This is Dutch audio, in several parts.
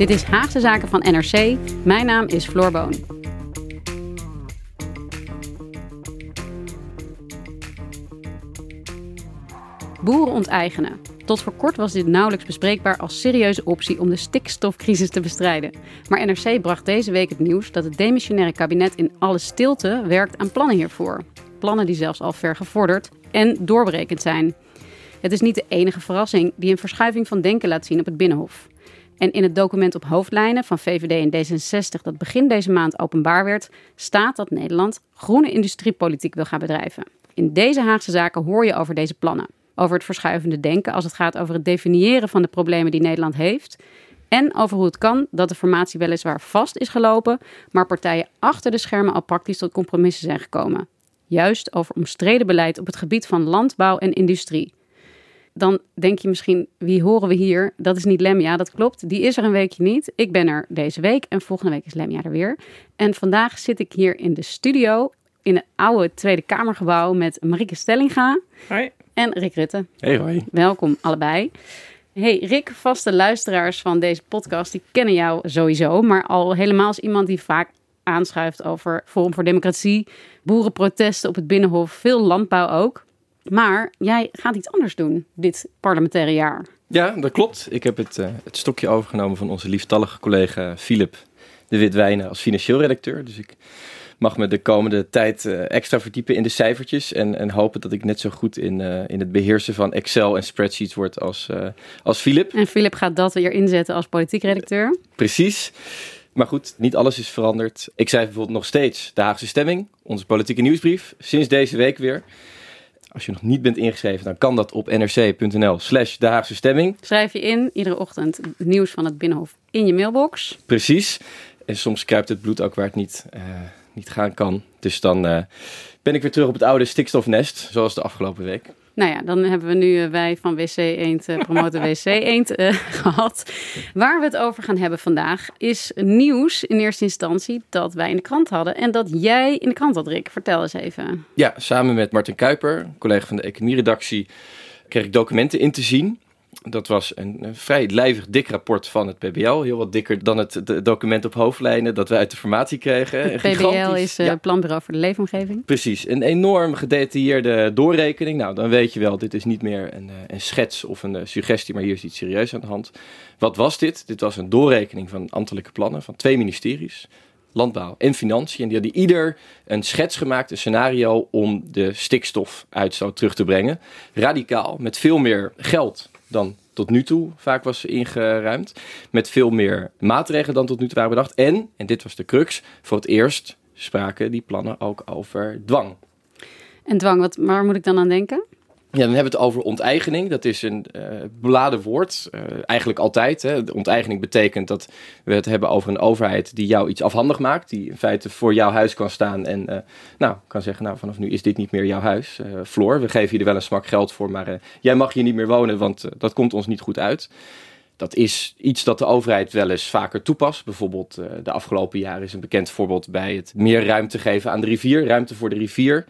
Dit is Haagse Zaken van NRC. Mijn naam is Floor Boon. Boeren onteigenen. Tot voor kort was dit nauwelijks bespreekbaar als serieuze optie om de stikstofcrisis te bestrijden. Maar NRC bracht deze week het nieuws dat het demissionaire kabinet in alle stilte werkt aan plannen hiervoor. Plannen die zelfs al ver gevorderd en doorberekend zijn. Het is niet de enige verrassing die een verschuiving van denken laat zien op het Binnenhof. En in het document op hoofdlijnen van VVD en D66 dat begin deze maand openbaar werd, staat dat Nederland groene industriepolitiek wil gaan bedrijven. In deze Haagse zaken hoor je over deze plannen. Over het verschuivende denken als het gaat over het definiëren van de problemen die Nederland heeft. En over hoe het kan dat de formatie weliswaar vast is gelopen, maar partijen achter de schermen al praktisch tot compromissen zijn gekomen. Juist over omstreden beleid op het gebied van landbouw en industrie dan denk je misschien, wie horen we hier? Dat is niet Lemja, dat klopt. Die is er een weekje niet. Ik ben er deze week en volgende week is Lemja er weer. En vandaag zit ik hier in de studio in het oude Tweede Kamergebouw met Marieke Stellinga Hoi. en Rick Rutte. Hey, hoi. Welkom allebei. Hey Rick, vaste luisteraars van deze podcast, die kennen jou sowieso, maar al helemaal als iemand die vaak aanschuift over Forum voor Democratie, boerenprotesten op het Binnenhof, veel landbouw ook. Maar jij gaat iets anders doen dit parlementaire jaar. Ja, dat klopt. Ik heb het, uh, het stokje overgenomen van onze lieftallige collega Philip de Witwijnen als financieel redacteur. Dus ik mag me de komende tijd uh, extra verdiepen in de cijfertjes. En, en hopen dat ik net zo goed in, uh, in het beheersen van Excel en spreadsheets word als, als Philip. En Philip gaat dat weer inzetten als politiek redacteur. precies. Maar goed, niet alles is veranderd. Ik zei bijvoorbeeld nog steeds de Haagse Stemming, onze politieke nieuwsbrief. Sinds deze week weer. Als je nog niet bent ingeschreven, dan kan dat op nrc.nl slash de Haagse Stemming. Schrijf je in, iedere ochtend, het nieuws van het Binnenhof in je mailbox. Precies. En soms kruipt het bloed ook waar het niet, uh, niet gaan kan. Dus dan uh, ben ik weer terug op het oude stikstofnest, zoals de afgelopen week. Nou ja, dan hebben we nu uh, wij van WC Eend, uh, promoten WC Eend uh, gehad. Waar we het over gaan hebben vandaag is nieuws in eerste instantie dat wij in de krant hadden. En dat jij in de krant had, Rick. Vertel eens even. Ja, samen met Martin Kuiper, collega van de economieredactie, kreeg ik documenten in te zien. Dat was een, een, vrij lijvig dik rapport van het PBL. Heel wat dikker dan het document op hoofdlijnen dat we uit de formatie kregen. Het PBL is het uh, Planbureau voor de Leefomgeving. Precies, een enorm gedetailleerde doorrekening. Nou, dan weet je wel, dit is niet meer een, een schets of een suggestie, maar hier is iets serieus aan de hand. Wat was dit? Dit was een doorrekening van ambtelijke plannen van twee ministeries. Landbouw en Financiën. En die hadden ieder een schets gemaakt, een scenario om de stikstofuitstoot terug te brengen. Radicaal, met veel meer geld dan tot nu toe vaak was ingeruimd. Met veel meer maatregelen dan tot nu toe waren bedacht. En, en dit was de crux, voor het eerst spraken die plannen ook over dwang. En dwang, wat, waar moet ik dan aan denken? Ja, dan hebben we het over onteigening. Dat is een uh, beladen woord. Uh, eigenlijk altijd. Hè. De onteigening betekent dat we het hebben over een overheid die jou iets afhandig maakt. Die in feite voor jouw huis kan staan en uh, nou, kan zeggen, nou vanaf nu is dit niet meer jouw huis. Floor, we geven je er wel een smak geld voor, maar jij mag hier niet meer wonen, want dat komt ons niet goed uit. Dat is iets dat de overheid wel eens vaker toepast. Bijvoorbeeld de afgelopen jaren is een bekend voorbeeld bij het meer ruimte geven aan de rivier. Ruimte voor de rivier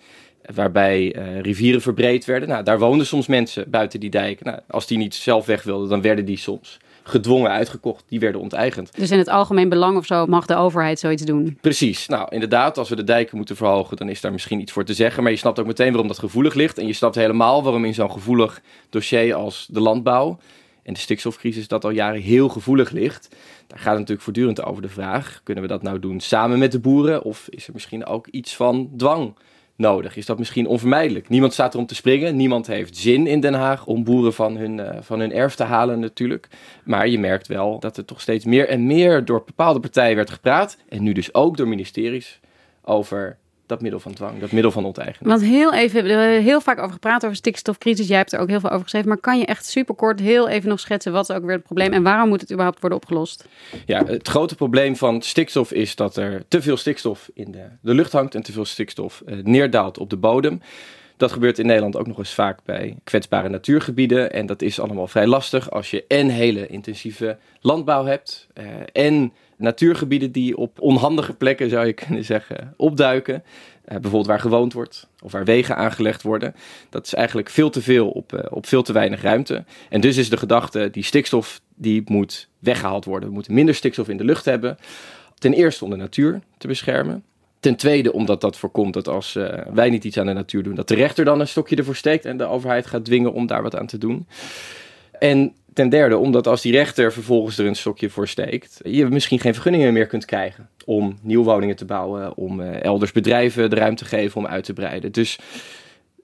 waarbij uh, rivieren verbreed werden. Nou, daar woonden soms mensen buiten die dijken. Nou, als die niet zelf weg wilden, dan werden die soms gedwongen uitgekocht. Die werden onteigend. Dus in het algemeen belang of zo mag de overheid zoiets doen? Precies. Nou, inderdaad, als we de dijken moeten verhogen, dan is daar misschien iets voor te zeggen. Maar je snapt ook meteen waarom dat gevoelig ligt. En je snapt helemaal waarom in zo'n gevoelig dossier als de landbouw en de stikstofcrisis dat al jaren heel gevoelig ligt. Daar gaat het natuurlijk voortdurend over de vraag: kunnen we dat nou doen samen met de boeren? Of is er misschien ook iets van dwang nodig? Is dat misschien onvermijdelijk? Niemand staat er om te springen. Niemand heeft zin in Den Haag om boeren van hun, uh, van hun erf te halen, natuurlijk. Maar je merkt wel dat er toch steeds meer en meer door bepaalde partijen werd gepraat. En nu dus ook door ministeries over dat middel van dwang, dat middel van onteigening. Want heel even, we hebben heel vaak over gepraat over stikstofcrisis. Jij hebt er ook heel veel over geschreven. Maar kan je echt superkort heel even nog schetsen wat ook weer het probleem en waarom moet het überhaupt worden opgelost? Ja, het grote probleem van stikstof is dat er te veel stikstof in de, de lucht hangt en te veel stikstof uh, neerdaalt op de bodem. Dat gebeurt in Nederland ook nog eens vaak bij kwetsbare natuurgebieden. En dat is allemaal vrij lastig als je en hele intensieve landbouw hebt uh, en natuurgebieden die op onhandige plekken, zou je kunnen zeggen, opduiken. Uh, bijvoorbeeld waar gewoond wordt of waar wegen aangelegd worden. Dat is eigenlijk veel te veel op, uh, op veel te weinig ruimte. En dus is de gedachte, die stikstof die moet weggehaald worden. We moeten minder stikstof in de lucht hebben. Ten eerste om de natuur te beschermen. Ten tweede omdat dat voorkomt dat als uh, wij niet iets aan de natuur doen, dat de rechter dan een stokje ervoor steekt en de overheid gaat dwingen om daar wat aan te doen. En ten derde, omdat als die rechter vervolgens er een stokje voor steekt, je misschien geen vergunningen meer kunt krijgen om nieuwe woningen te bouwen, om uh, elders bedrijven de ruimte te geven om uit te breiden. Dus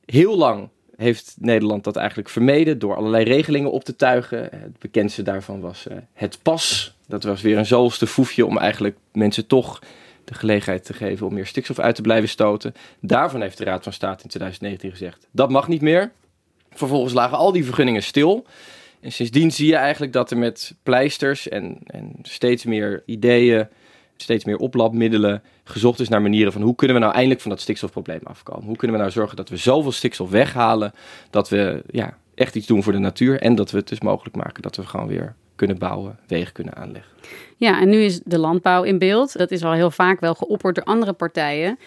heel lang heeft Nederland dat eigenlijk vermeden door allerlei regelingen op te tuigen. Het bekendste daarvan was uh, het pas. Dat was weer een zoveelste foefje om eigenlijk mensen toch de gelegenheid te geven om meer stikstof uit te blijven stoten. Daarvan heeft de Raad van State in 2019 gezegd, dat mag niet meer. Vervolgens lagen al die vergunningen stil. En sindsdien zie je eigenlijk dat er met pleisters en, en steeds meer ideeën, steeds meer oplapmiddelen gezocht is naar manieren van hoe kunnen we nou eindelijk van dat stikstofprobleem afkomen? Hoe kunnen we nou zorgen dat we zoveel stikstof weghalen dat we ja, echt iets doen voor de natuur en dat we het dus mogelijk maken dat we gewoon weer kunnen bouwen, wegen kunnen aanleggen. Ja, en nu is de landbouw in beeld. Dat is al heel vaak wel geopperd door andere partijen.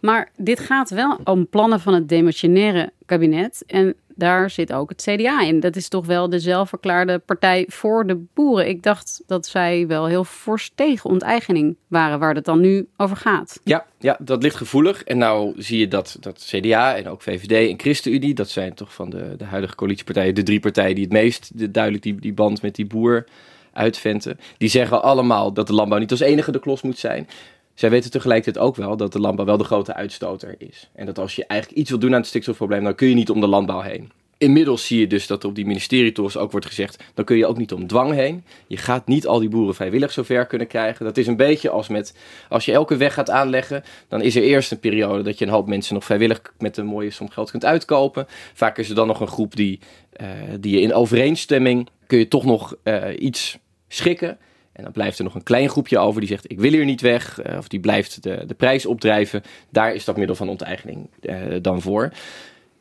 Maar dit gaat wel om plannen van het demissionaire kabinet. En daar zit ook het CDA in. Dat is toch wel de zelfverklaarde partij voor de boeren. Ik dacht dat zij wel heel fors tegen onteigening waren, waar het dan nu over gaat. Ja, ja dat ligt gevoelig. En nou zie je dat, dat CDA en ook VVD en ChristenUnie, dat zijn toch van de, de huidige coalitiepartijen de drie partijen die het meest de, duidelijk die, die band met die boer uitventen. Die zeggen allemaal dat de landbouw niet als enige de klos moet zijn. Zij weten tegelijkertijd ook wel dat de landbouw wel de grote uitstoter is. En dat als je eigenlijk iets wil doen aan het stikstofprobleem, dan kun je niet om de landbouw heen. Inmiddels zie je dus dat er op die ministerietours ook wordt gezegd, dan kun je ook niet om dwang heen. Je gaat niet al die boeren vrijwillig zover kunnen krijgen. Dat is een beetje als met, als je elke weg gaat aanleggen, dan is er eerst een periode dat je een hoop mensen nog vrijwillig met een mooie som geld kunt uitkopen. Vaak is er dan nog een groep die, uh, die je in overeenstemming, kun je toch nog uh, iets schikken. En dan blijft er nog een klein groepje over die zegt: Ik wil hier niet weg. Uh, of die blijft de, de prijs opdrijven. Daar is dat middel van onteigening uh, dan voor.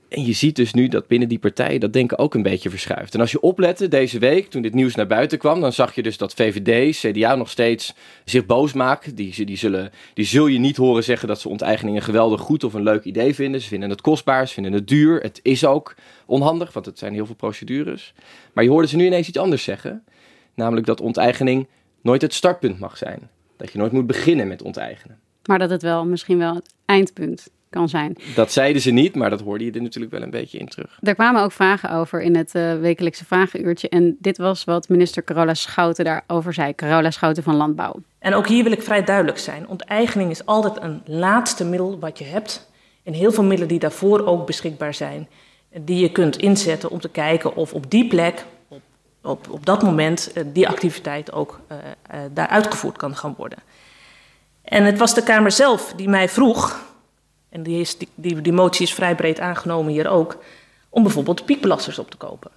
En je ziet dus nu dat binnen die partijen dat denken ook een beetje verschuift. En als je oplette deze week, toen dit nieuws naar buiten kwam, dan zag je dus dat VVD, CDA nog steeds zich boos maken. Die, die, zullen, die zul je niet horen zeggen dat ze onteigening een geweldig goed of een leuk idee vinden. Ze vinden het kostbaar, ze vinden het duur. Het is ook onhandig, want het zijn heel veel procedures. Maar je hoorde ze nu ineens iets anders zeggen. Namelijk dat onteigening nooit het startpunt mag zijn. Dat je nooit moet beginnen met onteigenen. Maar dat het wel misschien wel het eindpunt kan zijn. Dat zeiden ze niet, maar dat hoorde je er natuurlijk wel een beetje in terug. Er kwamen ook vragen over in het uh, wekelijkse vragenuurtje. En dit was wat minister Carola Schouten daarover zei. Carola Schouten van Landbouw. En ook hier wil ik vrij duidelijk zijn. Onteigening is altijd een laatste middel wat je hebt. En heel veel middelen die daarvoor ook beschikbaar zijn. Die je kunt inzetten om te kijken of op die plek op, op dat moment uh, die activiteit ook uh, uh, daar uitgevoerd kan gaan worden. En het was de Kamer zelf die mij vroeg, en die, is, die, die, die motie is vrij breed aangenomen hier ook, om bijvoorbeeld piekbelasters op te kopen.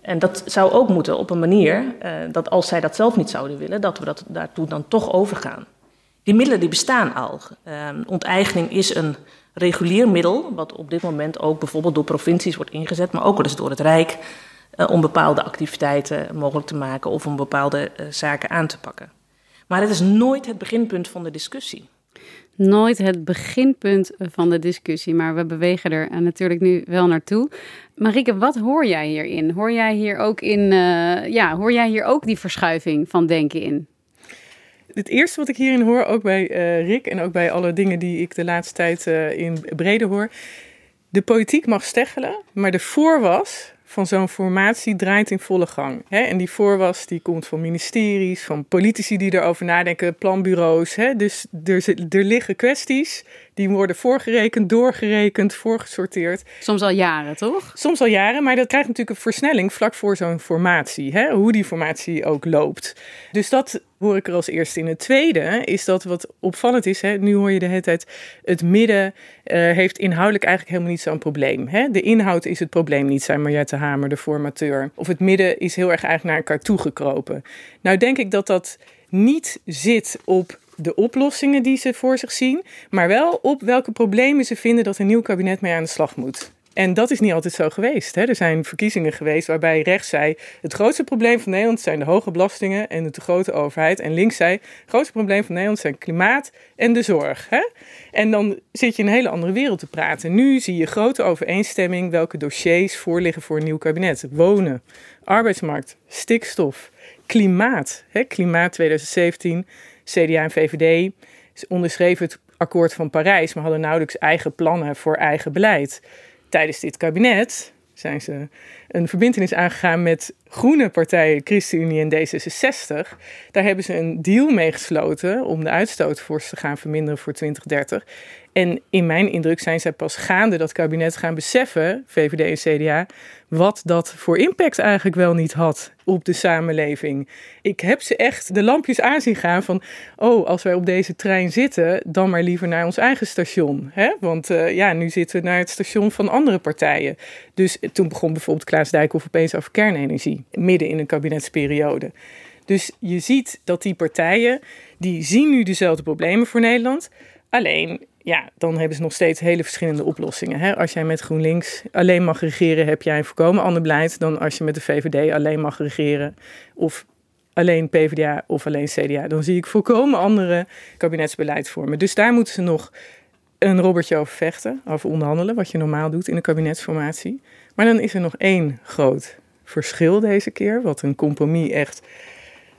En dat zou ook moeten op een manier dat als zij dat zelf niet zouden willen, dat we dat daartoe dan toch overgaan. Die middelen die bestaan al. onteigening is een regulier middel, wat op dit moment ook bijvoorbeeld door provincies wordt ingezet, maar ook wel eens door het Rijk. Uh, om bepaalde activiteiten mogelijk te maken of om bepaalde uh, zaken aan te pakken. Maar het is nooit het beginpunt van de discussie. Nooit het beginpunt van de discussie, maar we bewegen er eh, natuurlijk nu wel naartoe. Marike, wat hoor jij hierin? Hoor jij hier ook in, uh, ja, hoor jij hier ook die verschuiving van denken in? Het eerste wat ik hierin hoor, ook bij uh, Rick en ook bij alle dingen die ik de laatste tijd uh, in brede hoor. De politiek mag steggelen, maar de voorwas van zo'n formatie draait in volle gang. Hè? En die voorwas die komt van ministeries, van politici die erover nadenken, planbureaus. Hè? Dus er, er liggen kwesties die worden voorgerekend, doorgerekend, voorgesorteerd. Soms al jaren, toch? Soms al jaren, maar dat krijgt natuurlijk een versnelling vlak voor zo'n formatie. Hè? Hoe die formatie ook loopt. Dus dat hoor ik er als eerste in. Het tweede is dat wat opvallend is, hè, nu hoor je de hele tijd, het midden uh, heeft inhoudelijk eigenlijk helemaal niet zo'n probleem. Hè? De inhoud is het probleem niet, zei Mariette Hamer, de formateur. Of het midden is heel erg eigenlijk naar elkaar toegekropen. Nou denk ik dat dat niet zit op de oplossingen die ze voor zich zien, maar wel op welke problemen ze vinden dat een nieuw kabinet mee aan de slag moet. En dat is niet altijd zo geweest. Hè. Er zijn verkiezingen geweest waarbij rechts zei: het grootste probleem van Nederland zijn de hoge belastingen en de te grote overheid. En links zei: het grootste probleem van Nederland zijn klimaat en de zorg. Hè. En dan zit je in een hele andere wereld te praten. Nu zie je grote overeenstemming welke dossiers voorliggen voor een nieuw kabinet: wonen, arbeidsmarkt, stikstof, klimaat. Hè. Klimaat 2017 CDA en VVD onderschreven het akkoord van Parijs, maar hadden nauwelijks eigen plannen voor eigen beleid. Tijdens dit kabinet zijn ze een verbindenis aangegaan met groene partijen, ChristenUnie en D66. Daar hebben ze een deal mee gesloten om de uitstoot fors te gaan verminderen voor 2030. En in mijn indruk zijn zij pas gaande dat kabinet gaan beseffen, VVD en CDA, wat dat voor impact eigenlijk wel niet had op de samenleving. Ik heb ze echt de lampjes aanzien gaan van, oh, als wij op deze trein zitten, dan maar liever naar ons eigen station. Hè? Want uh, ja, nu zitten we naar het station van andere partijen. Dus toen begon bijvoorbeeld Klaas Dijkhoff opeens over kernenergie, midden in een kabinetsperiode. Dus je ziet dat die partijen, die zien nu dezelfde problemen voor Nederland. Alleen ja, dan hebben ze nog steeds hele verschillende oplossingen. Hè? Als jij met GroenLinks alleen mag regeren, heb jij een voorkomen ander beleid dan als je met de VVD alleen mag regeren. Of alleen PvdA of alleen CDA. Dan zie ik volkomen andere kabinetsbeleidsvormen. Dus daar moeten ze nog een robbertje over vechten, over onderhandelen, wat je normaal doet in een kabinetsformatie. Maar dan is er nog één groot verschil deze keer, wat een compromis echt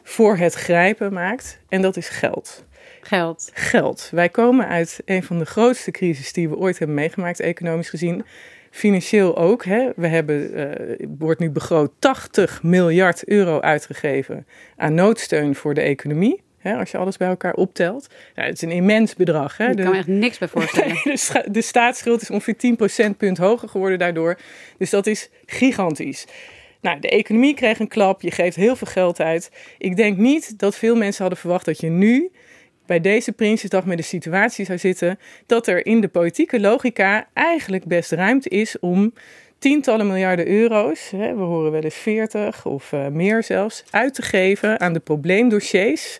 voor het grijpen maakt. En dat is geld. Geld. Geld. Wij komen uit een van de grootste crisis die we ooit hebben meegemaakt, economisch gezien. Financieel ook. Hè. We hebben, uh, wordt nu begroot 80 miljard euro uitgegeven aan noodsteun voor de economie. Hè, als je alles bij elkaar optelt. Nou, het is een immens bedrag. Hè. Ik kan me echt niks bij voorstellen. de, de staatsschuld is ongeveer 10 procentpunt hoger geworden daardoor. Dus dat is gigantisch. Nou, de economie kreeg een klap. Je geeft heel veel geld uit. Ik denk niet dat veel mensen hadden verwacht dat je nu bij deze Prinsjesdag met de situatie zou zitten dat er in de politieke logica eigenlijk best ruimte is om tientallen miljarden euro's, hè, we horen wel eens 40 of uh, meer zelfs, uit te geven aan de probleemdossiers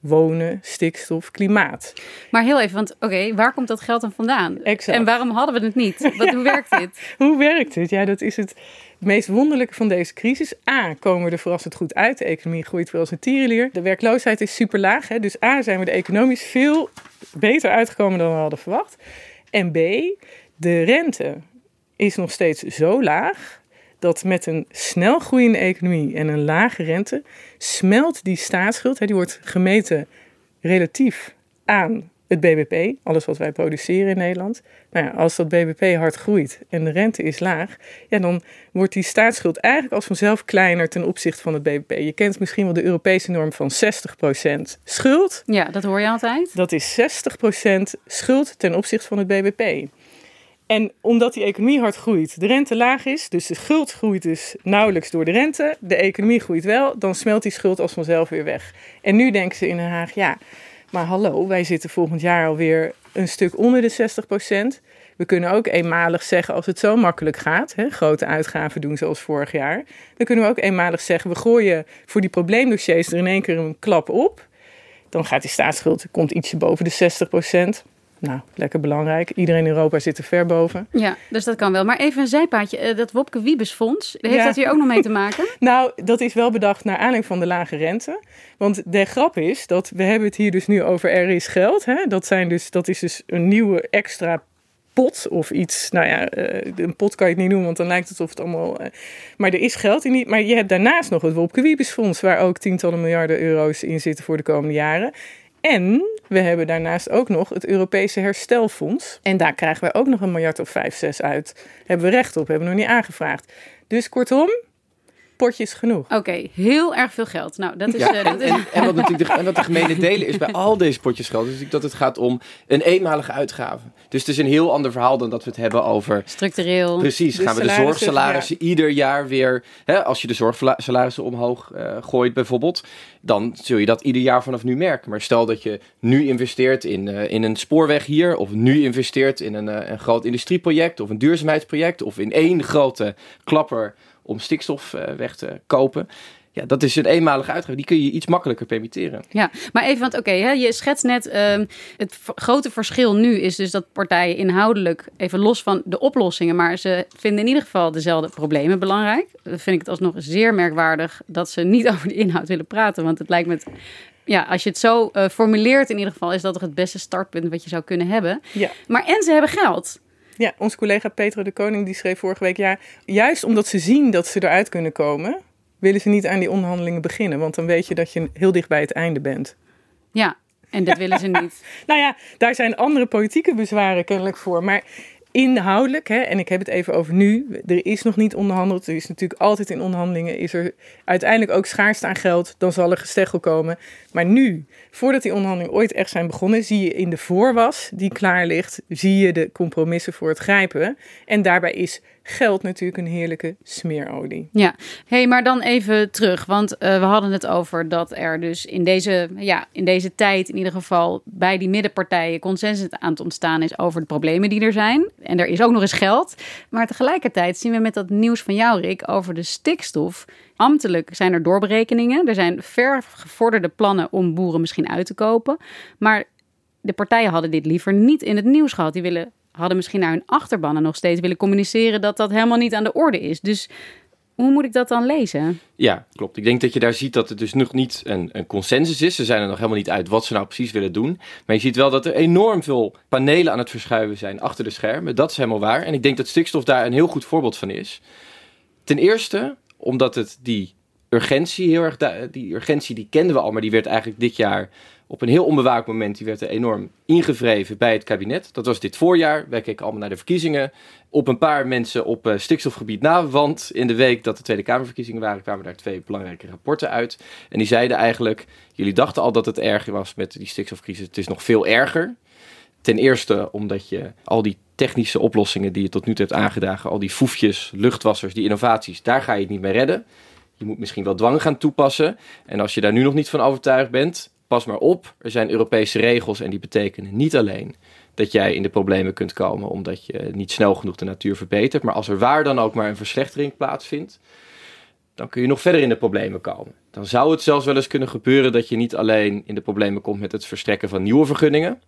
wonen, stikstof, klimaat. Maar heel even, want oké, waar komt dat geld dan vandaan? Exact. En waarom hadden we het niet? Wat, hoe werkt dit? hoe werkt het? Ja, dat is het meest wonderlijke van deze crisis. A, komen we er verrassend goed uit. De economie groeit wel als een tierenlier. De werkloosheid is super laag. Hè? Dus A, zijn we er economisch veel beter uitgekomen dan we hadden verwacht. En B, de rente is nog steeds zo laag dat met een snel groeiende economie en een lage rente smelt die staatsschuld, die wordt gemeten relatief aan het BBP, alles wat wij produceren in Nederland. Nou ja, als dat BBP hard groeit en de rente is laag, ja, dan wordt die staatsschuld eigenlijk als vanzelf kleiner ten opzichte van het BBP. Je kent misschien wel de Europese norm van 60% schuld. Ja, dat hoor je altijd. Dat is 60% schuld ten opzichte van het BBP. En omdat die economie hard groeit, de rente laag is, dus de schuld groeit dus nauwelijks door de rente, de economie groeit wel, dan smelt die schuld als vanzelf weer weg. En nu denken ze in Den Haag, ja, maar hallo, wij zitten volgend jaar alweer een stuk onder de 60% We kunnen ook eenmalig zeggen, als het zo makkelijk gaat, hè, grote uitgaven doen zoals vorig jaar, dan kunnen we ook eenmalig zeggen, we gooien voor die probleemdossiers er in één keer een klap op. Dan gaat die staatsschuld, komt ietsje boven de 60 Nou, lekker belangrijk. Iedereen in Europa zit er ver boven. Ja, dus dat kan wel. Maar even een zijpaadje. Eh, dat Wopke Wiebesfonds, heeft dat hier ook nog mee te maken? nou, dat is wel bedacht naar aanleiding van de lage rente. Want de grap is dat we hebben het hier dus nu over er is geld. Hè? Dat, zijn dus, dat is dus een nieuwe extra pot of iets. Nou ja, uh, een pot kan je het niet noemen, want dan lijkt het of het allemaal. Uh, maar er is geld in niet. Maar je hebt daarnaast nog het Wopke Wiebesfonds, waar ook tientallen miljarden euro's in zitten voor de komende jaren. En we hebben daarnaast ook nog het Europese Herstelfonds. En daar krijgen wij ook nog een miljard of vijf, zes uit. Hebben we recht op, hebben we nog niet aangevraagd. Dus kortom, potjes genoeg. Oké, heel erg veel geld. Nou, dat is. Ja, uh, dat en, is... En, en, wat natuurlijk de, en wat de gemene delen is bij al deze potjes geld, is natuurlijk dat het gaat om een eenmalige uitgave. Dus het is een heel ander verhaal dan dat we het hebben over. Structureel. Precies, gaan we de zorgsalarissen ja. ieder jaar weer. Hè, als je de zorgsalarissen omhoog uh, gooit, bijvoorbeeld, dan zul je dat ieder jaar vanaf nu merken. Maar stel dat je nu investeert in, uh, in een spoorweg hier, of nu investeert in een, uh, een groot industrieproject, of een duurzaamheidsproject, of in één grote klapper om stikstof uh, weg te kopen. Ja, dat is een eenmalige uitgave. Die kun je iets makkelijker permitteren. Ja, maar even, want oké, okay, je schetst net... Uh, het grote verschil nu is dus dat partijen inhoudelijk... even los van de oplossingen... maar ze vinden in ieder geval dezelfde problemen belangrijk. Dan vind ik het alsnog zeer merkwaardig... dat ze niet over de inhoud willen praten. Want het lijkt me... Ja, als je het zo uh, formuleert in ieder geval... is dat toch het beste startpunt wat je zou kunnen hebben. Ja. Maar en ze hebben geld... Ja, onze collega Peter de Koning die schreef vorige week... ja, juist omdat ze zien dat ze eruit kunnen komen... willen ze niet aan die onderhandelingen beginnen. Want dan weet je dat je heel dicht bij het einde bent. Ja, en dat willen ze niet. nou ja, daar zijn andere politieke bezwaren kennelijk voor. Maar inhoudelijk, hè, en ik heb het even over nu, er is nog niet onderhandeld. Er is natuurlijk altijd in onderhandelingen, is er uiteindelijk ook schaarste aan geld. Dan zal er gesteggel komen. Maar nu, voordat die onderhandelingen ooit echt zijn begonnen, zie je in de voorwas die klaar ligt, zie je de compromissen voor het grijpen. En daarbij is geld natuurlijk een heerlijke smeerolie. Ja, hey, maar dan even terug. Want uh, we hadden het over dat er dus in deze, ja, in deze tijd in ieder geval bij die middenpartijen consensus aan het ontstaan is over de problemen die er zijn. En er is ook nog eens geld. Maar tegelijkertijd zien we met dat nieuws van jou, Rick, over de stikstof. Ambtelijk zijn er doorberekeningen. Er zijn ver gevorderde plannen om boeren misschien uit te kopen. Maar de partijen hadden dit liever niet in het nieuws gehad. Die willen hadden misschien naar hun achterbannen nog steeds willen communiceren dat dat helemaal niet aan de orde is. Dus hoe moet ik dat dan lezen? Ja, klopt. Ik denk dat je daar ziet dat het dus nog niet een, een, consensus is. Ze zijn er nog helemaal niet uit wat ze nou precies willen doen. Maar je ziet wel dat er enorm veel panelen aan het verschuiven zijn achter de schermen. Dat is helemaal waar. En ik denk dat stikstof daar een heel goed voorbeeld van is. Ten eerste omdat het die urgentie heel erg... Die urgentie die kenden we al, maar die werd eigenlijk dit jaar op een heel onbewaakt moment, die werd er enorm ingevreven bij het kabinet. Dat was dit voorjaar. Wij keken allemaal naar de verkiezingen. Op een paar mensen op uh, stikstofgebied na. Want in de week dat de Tweede Kamerverkiezingen waren, kwamen daar twee belangrijke rapporten uit. En die zeiden eigenlijk, jullie dachten al dat het erger was met die stikstofcrisis. Het is nog veel erger. Ten eerste omdat je al die technische oplossingen die je tot nu toe hebt aangedragen, al die foefjes, luchtwassers, die innovaties, daar ga je het niet mee redden. Je moet misschien wel dwang gaan toepassen. En als je daar nu nog niet van overtuigd bent, pas maar op, er zijn Europese regels en die betekenen niet alleen dat jij in de problemen kunt komen omdat je niet snel genoeg de natuur verbetert, maar als er waar dan ook maar een verslechtering plaatsvindt, dan kun je nog verder in de problemen komen. Dan zou het zelfs wel eens kunnen gebeuren dat je niet alleen in de problemen komt met het verstrekken van nieuwe vergunningen.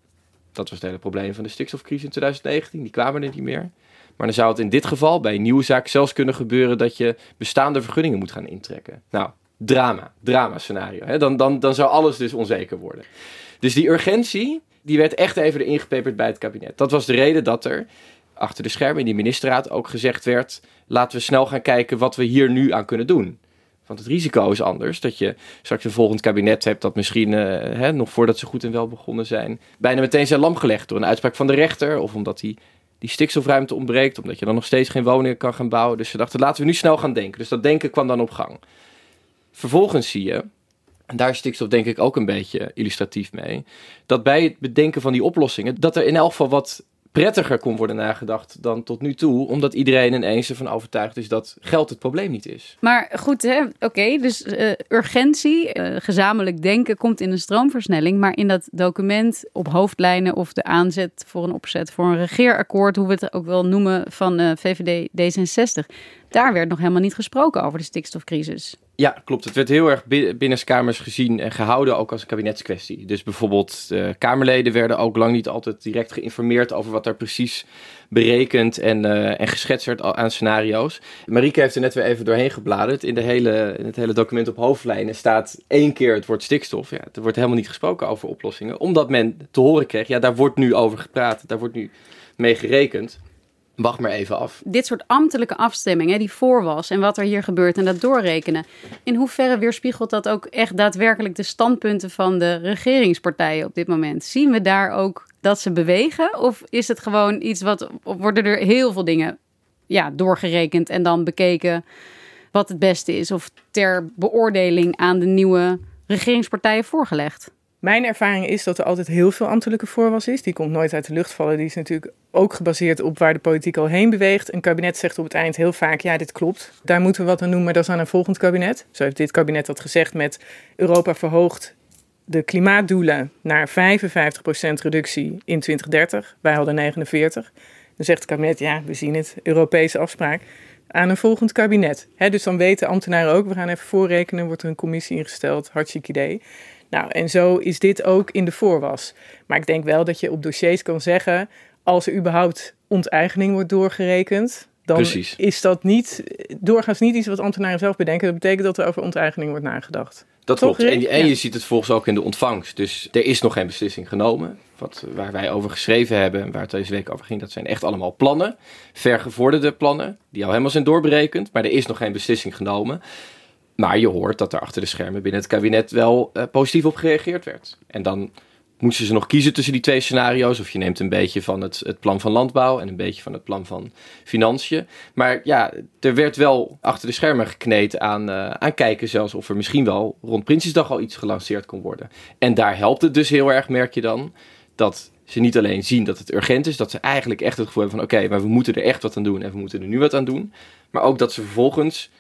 Dat was het hele probleem van de stikstofcrisis in 2019, die kwamen er niet meer. Maar dan zou het in dit geval bij een nieuwe zaak zelfs kunnen gebeuren dat je bestaande vergunningen moet gaan intrekken. Nou, drama, drama scenario. Hè? Dan, dan, dan zou alles dus onzeker worden. Dus die urgentie, die werd echt even erin gepeperd bij het kabinet. Dat was de reden dat er achter de schermen in die ministerraad ook gezegd werd: laten we snel gaan kijken wat we hier nu aan kunnen doen. Want het risico is anders. Dat je straks een volgend kabinet hebt dat misschien, uh, hè, nog voordat ze goed en wel begonnen zijn, bijna meteen zijn lam gelegd door een uitspraak van de rechter. Of omdat die, die stikstofruimte ontbreekt, omdat je dan nog steeds geen woningen kan gaan bouwen. Dus ze dachten, laten we nu snel gaan denken. Dus dat denken kwam dan op gang. Vervolgens zie je, en daar is stikstof denk ik ook een beetje illustratief mee, dat bij het bedenken van die oplossingen, dat er in elk geval wat prettiger kon worden nagedacht dan tot nu toe, omdat iedereen ineens ervan overtuigd is dat geld het probleem niet is. Maar goed, oké, dus uh, urgentie, uh, gezamenlijk denken komt in een stroomversnelling, maar in dat document op hoofdlijnen of de aanzet voor een opzet voor een regeerakkoord, hoe we het ook wel noemen van uh, VVD D66, daar werd nog helemaal niet gesproken over de stikstofcrisis. Ja, klopt. Het werd heel erg binnenskamers gezien en gehouden ook als een kabinetskwestie. Dus bijvoorbeeld uh, Kamerleden werden ook lang niet altijd direct geïnformeerd over wat er precies berekend en, uh, en geschetst werd aan scenario's. Marieke heeft er net weer even doorheen gebladerd. In, de hele, in het hele document op hoofdlijnen staat één keer het woord stikstof. Ja, er wordt helemaal niet gesproken over oplossingen, omdat men te horen kreeg, ja, daar wordt nu over gepraat, daar wordt nu mee gerekend. Wacht maar even af. Dit soort ambtelijke afstemming die voor was en wat er hier gebeurt en dat doorrekenen. In hoeverre weerspiegelt dat ook echt daadwerkelijk de standpunten van de regeringspartijen op dit moment? Zien we daar ook dat ze bewegen? Of is het gewoon iets wat. worden er heel veel dingen ja, doorgerekend en dan bekeken wat het beste is? Of ter beoordeling aan de nieuwe regeringspartijen voorgelegd? Mijn ervaring is dat er altijd heel veel ambtelijke voorwas is. Die komt nooit uit de lucht vallen. Die is natuurlijk ook gebaseerd op waar de politiek al heen beweegt. Een kabinet zegt op het eind heel vaak: ja, dit klopt. Daar moeten we wat aan doen, maar dat is aan een volgend kabinet. Zo heeft dit kabinet dat gezegd met Europa verhoogt de klimaatdoelen naar 55% reductie in 2030. Wij hadden 49. Dan zegt het kabinet: ja, we zien het, Europese afspraak. Aan een volgend kabinet. dus dan weten ambtenaren ook: we gaan even voorrekenen, wordt er een commissie ingesteld. Hartstikke idee. Nou, en zo is dit ook in de voorwas. Maar ik denk wel dat je op dossiers kan zeggen, als er überhaupt onteigening wordt doorgerekend, dan is dat niet, doorgaans niet iets wat ambtenaren zelf bedenken. Dat betekent dat er over onteigening wordt nagedacht. Dat klopt. En, en je ziet het volgens ook in de ontvangst. Dus er is nog geen beslissing genomen. Wat, waar wij over geschreven hebben en waar het deze week over ging, dat zijn echt allemaal plannen. Vergevorderde plannen, die al helemaal zijn doorberekend. Maar er is nog geen beslissing genomen. Maar je hoort dat er achter de schermen binnen het kabinet wel uh, positief op gereageerd werd. En dan moesten ze nog kiezen tussen die twee scenario's. Of je neemt een beetje van het, het plan van landbouw en een beetje van het plan van financiën. Maar ja, er werd wel achter de schermen gekneed aan, uh, aan kijken zelfs of er misschien wel rond Prinsjesdag al iets gelanceerd kon worden. En daar helpt het dus heel erg, merk je dan, dat ze niet alleen zien dat het urgent is, dat ze eigenlijk echt het gevoel hebben van oké, maar we moeten er echt wat aan doen en we moeten er nu wat aan doen. Maar ook dat ze vervolgens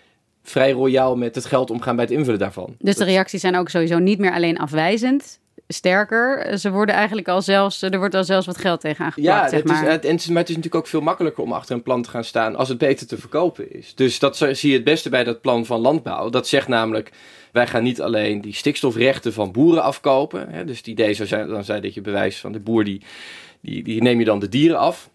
vrij royaal met het geld omgaan bij het invullen daarvan. Dus de reacties zijn ook sowieso niet meer alleen afwijzend. Sterker, ze worden eigenlijk al zelfs, er wordt al zelfs wat geld tegen aangepakt. Ja, zeg maar. Is, het, en het is, maar het is natuurlijk ook veel makkelijker om achter een plan te gaan staan als het beter te verkopen is. Dus dat zie je het beste bij dat plan van landbouw. Dat zegt namelijk, wij gaan niet alleen die stikstofrechten van boeren afkopen. Hè, dus het idee zou zijn, dan zijn dat je bewijs van de boer, die, die, die neem je dan de dieren af.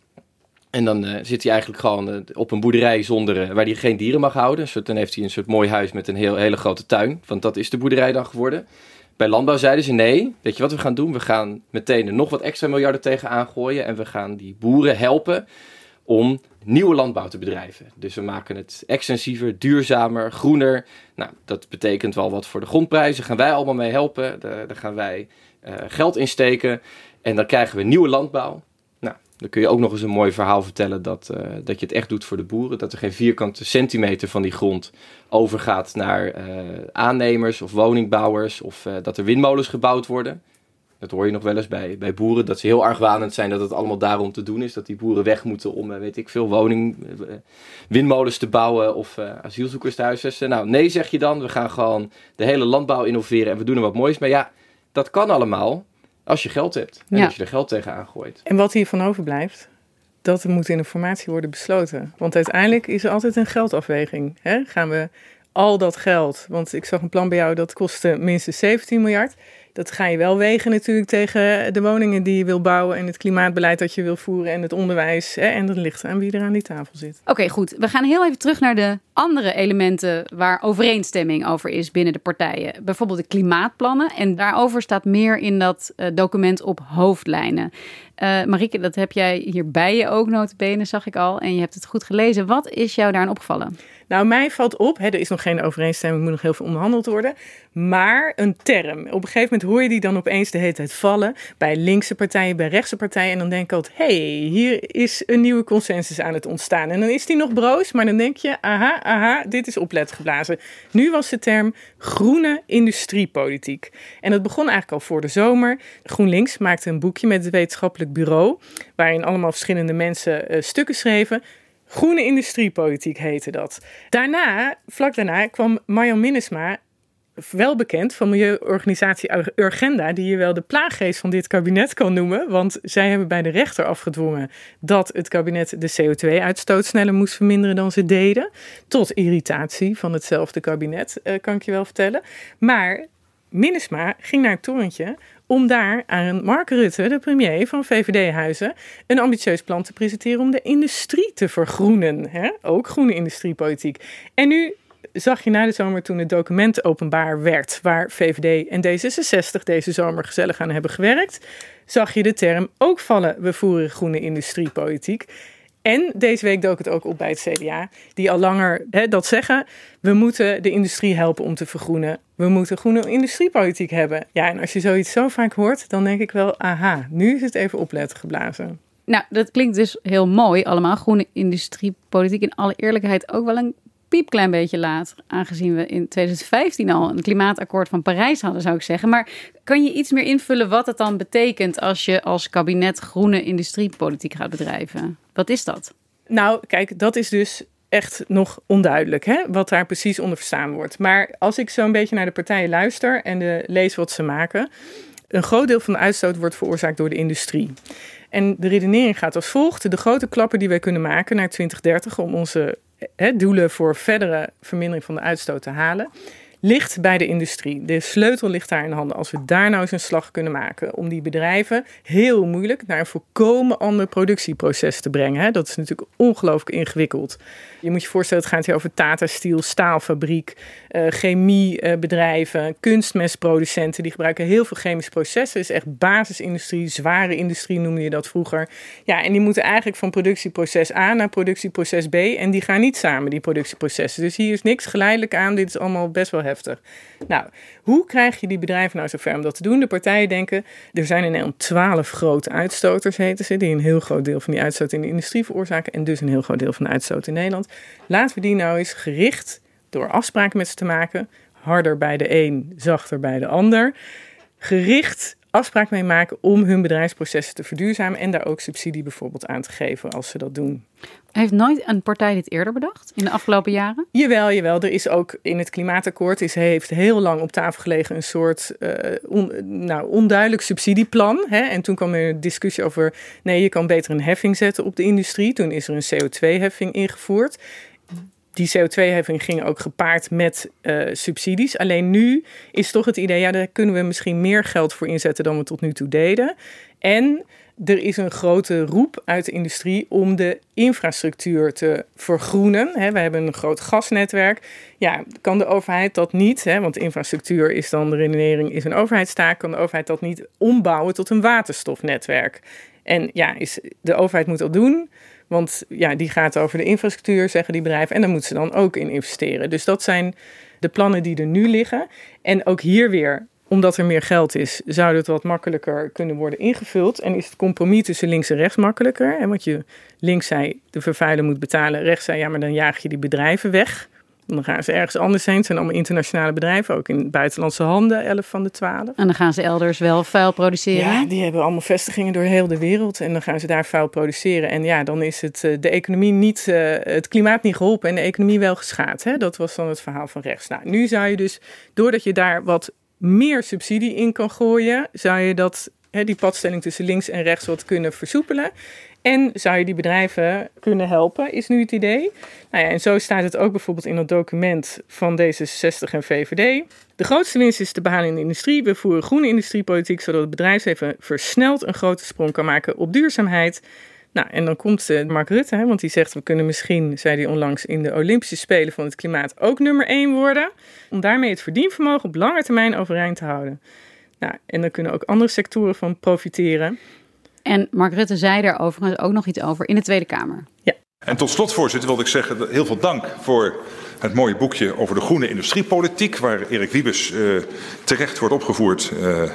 En dan uh, zit hij eigenlijk gewoon uh, op een boerderij zonder, uh, waar hij geen dieren mag houden. Dus dan heeft hij een soort mooi huis met een heel, hele grote tuin. Want dat is de boerderij dan geworden. Bij landbouw zeiden ze nee, weet je wat we gaan doen? We gaan meteen er nog wat extra miljarden tegen aangooien. En we gaan die boeren helpen om nieuwe landbouw te bedrijven. Dus we maken het extensiever, duurzamer, groener. Nou, dat betekent wel wat voor de grondprijzen. Gaan wij allemaal mee helpen. Daar, daar gaan wij geld in steken. En dan krijgen we nieuwe landbouw. Dan kun je ook nog eens een mooi verhaal vertellen dat, uh, dat je het echt doet voor de boeren. Dat er geen vierkante centimeter van die grond overgaat naar uh, aannemers of woningbouwers. Of uh, dat er windmolens gebouwd worden. Dat hoor je nog wel eens bij, bij boeren. Dat ze heel argwanend zijn dat het allemaal daarom te doen is. Dat die boeren weg moeten om, weet ik veel, woning, windmolens te bouwen of asielzoekers te huisvesten. Nou, nee zeg je dan. We gaan gewoon de hele landbouw innoveren en we doen er wat moois. Maar ja, dat kan allemaal. Als je geld hebt en als je er geld tegenaan gooit. En wat hiervan overblijft, dat moet in de formatie worden besloten. Want uiteindelijk is er altijd een geldafweging. Hè? Gaan we al dat geld, want ik zag een plan bij jou dat kostte minstens 17 miljard dat ga je wel wegen natuurlijk tegen de woningen die je wil bouwen en het klimaatbeleid dat je wil voeren en het onderwijs. Hè, en dat ligt aan wie er aan die tafel zit. Oké, goed. We gaan heel even terug naar de andere elementen waar overeenstemming over is binnen de partijen. Bijvoorbeeld de klimaatplannen. En daarover staat meer in dat uh, document op hoofdlijnen. Uh, Marieke, dat heb jij hier bij je ook notabene, zag ik al. En je hebt het goed gelezen. Wat is jou daarin opgevallen? Nou, mij valt op, hè, er is nog geen overeenstemming, moet nog heel veel onderhandeld worden. Maar een term. Op een gegeven moment hoor je die dan opeens de hele tijd vallen. Bij linkse partijen, bij rechtse partijen. En dan denk ik altijd, hé, hey, hier is een nieuwe consensus aan het ontstaan. En dan is die nog broos, maar dan denk je, aha, aha, dit is oplet geblazen. Nu was de term groene industriepolitiek. En dat begon eigenlijk al voor de zomer. GroenLinks maakte een boekje met het wetenschappelijk bureau. Waarin allemaal verschillende mensen uh, stukken schreven. Groene industriepolitiek heette dat. Daarna, vlak daarna, kwam Marjan Minnesma wel bekend van milieuorganisatie Urgenda, die je wel de plaaggeest van dit kabinet kan noemen. Want zij hebben bij de rechter afgedwongen dat het kabinet de CO2-uitstoot sneller moest verminderen dan ze deden. Tot irritatie van hetzelfde kabinet, eh, kan ik je wel vertellen. Maar Minnesma ging naar het torentje om daar aan Mark Rutte, de premier van VVD-huizen, een ambitieus plan te presenteren om de industrie te vergroenen. Hè? Ook groene industriepolitiek. En nu zag je na de zomer toen het document openbaar werd, waar VVD en D66 deze zomer gezellig aan hebben gewerkt, zag je de term ook vallen, we voeren groene industriepolitiek. En deze week dook het ook op bij het CDA, die al langer hè, dat zeggen. We moeten de industrie helpen om te vergroenen. We moeten groene industriepolitiek hebben. Ja, en als je zoiets zo vaak hoort, dan denk ik wel, aha, nu is het even opletten geblazen. Nou, dat klinkt dus heel mooi allemaal. Groene industriepolitiek in alle eerlijkheid ook wel een piepklein beetje laat. Aangezien we in 2015 al een klimaatakkoord van Parijs hadden, zou ik zeggen. Maar kan je iets meer invullen wat het dan betekent als je als kabinet groene industriepolitiek gaat bedrijven? Wat is dat? Nou, kijk, dat is dus echt nog onduidelijk hè, wat daar precies onder verstaan wordt. Maar als ik zo'n beetje naar de partijen luister en de lees wat ze maken, een groot deel van de uitstoot wordt veroorzaakt door de industrie. En de redenering gaat als volgt: de grote klappen die wij kunnen maken naar 2030 om onze doelen voor verdere vermindering van de uitstoot te halen, ligt bij de industrie. De sleutel ligt daar in handen. Als we daar nou eens een slag kunnen maken om die bedrijven heel moeilijk naar een volkomen ander productieproces te brengen. Dat is natuurlijk ongelooflijk ingewikkeld. Je moet je voorstellen, het gaat hier over Tata Steel, staalfabriek, uh, chemiebedrijven, kunstmestproducenten. Die gebruiken heel veel chemische processen. Het is echt basisindustrie, zware industrie noemde je dat vroeger. Ja, en die moeten eigenlijk van productieproces A naar productieproces B. En die gaan niet samen, die productieprocessen. Dus hier is niks geleidelijk aan. Dit is allemaal best wel heftig. Nou, hoe krijg je die bedrijven nou zover om dat te doen? De partijen denken, er zijn in Nederland twaalf grote uitstoters, heten ze, die een heel groot deel van die uitstoot in de industrie veroorzaken en dus een heel groot deel van de uitstoot in Nederland. Laten we die nou eens gericht door afspraken met ze te maken, harder bij de een, zachter bij de ander, gericht afspraak mee maken om hun bedrijfsprocessen te verduurzamen en daar ook subsidie bijvoorbeeld aan te geven als ze dat doen. Heeft nooit een partij dit eerder bedacht in de afgelopen jaren? Jawel, jawel. Er is ook in het klimaatakkoord is, heeft heel lang op tafel gelegen een soort uh, nou, onduidelijk subsidieplan. Hè? En toen kwam er een discussie over nee, je kan beter een heffing zetten op de industrie. Toen is er een CO2-heffing ingevoerd die CO2-heffing ging ook gepaard met uh, subsidies. Alleen nu is toch het idee, ja, daar kunnen we misschien meer geld voor inzetten dan we tot nu toe deden. En er is een grote roep uit de industrie om de infrastructuur te vergroenen. we hebben een groot gasnetwerk. Ja, kan de overheid dat niet? want infrastructuur is dan de redenering, is een overheidstaak. Kan de overheid dat niet ombouwen tot een waterstofnetwerk? En ja, is, de overheid moet dat doen. Want ja, die gaat over de infrastructuur, zeggen die bedrijven. En daar moeten ze dan ook in investeren. Dus dat zijn de plannen die er nu liggen. En ook hier weer, omdat er meer geld is, zou het wat makkelijker kunnen worden ingevuld. En is het compromis tussen links en rechts makkelijker. En je links zei, de vervuiler moet betalen. Rechts zei, ja, maar dan jaag je die bedrijven weg. Dan gaan ze ergens anders heen. Het zijn allemaal internationale bedrijven, ook in buitenlandse handen, 11 van de 12. En dan gaan ze elders wel vuil produceren? Ja, die hebben allemaal vestigingen door heel de wereld. En dan gaan ze daar vuil produceren. En ja, dan is het eh, de economie niet, uh, het klimaat niet geholpen en de economie wel geschaad. Hè? Dat was dan het verhaal van rechts. Nou, nu zou je dus, doordat je daar wat meer subsidie in kan gooien, zou je dat, hè, die padstelling tussen links en rechts wat kunnen versoepelen. En zou je die bedrijven kunnen helpen, is nu het idee. Nou ja, en zo staat het ook bijvoorbeeld in het document van D66 en VVD. De grootste winst is te behalen in de industrie. We voeren groene industriepolitiek, zodat het bedrijfsleven versneld een grote sprong kan maken op duurzaamheid. Nou, en dan komt uh, Mark Rutte, hè, want die zegt: we kunnen misschien, zei hij onlangs, in de Olympische Spelen van het klimaat ook nummer één worden. Om daarmee het verdienvermogen op lange termijn overeind te houden. Nou, en dan kunnen ook andere sectoren van profiteren. En Mark Rutte zei daar overigens ook nog iets over in de Tweede Kamer. Ja. En tot slot, voorzitter, wilde ik zeggen: heel veel dank voor het mooie boekje over de groene industriepolitiek, waar Erik Wiebes uh, terecht wordt opgevoerd. Uh, uh,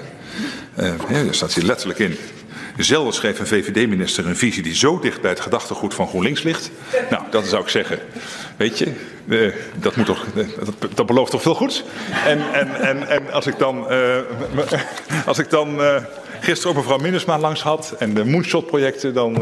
daar staat hier letterlijk in. Zelden schreef een VVD-minister een visie die zo dicht bij het gedachtegoed van GroenLinks ligt. Nou, dat zou ik zeggen. Weet je, uh, dat, moet toch, dat, dat, belooft toch veel goeds. En, en, en, en als ik dan, uh, als ik dan uh, gisteren ook mevrouw Minnesma langs had en de Moonshot-projecten, dan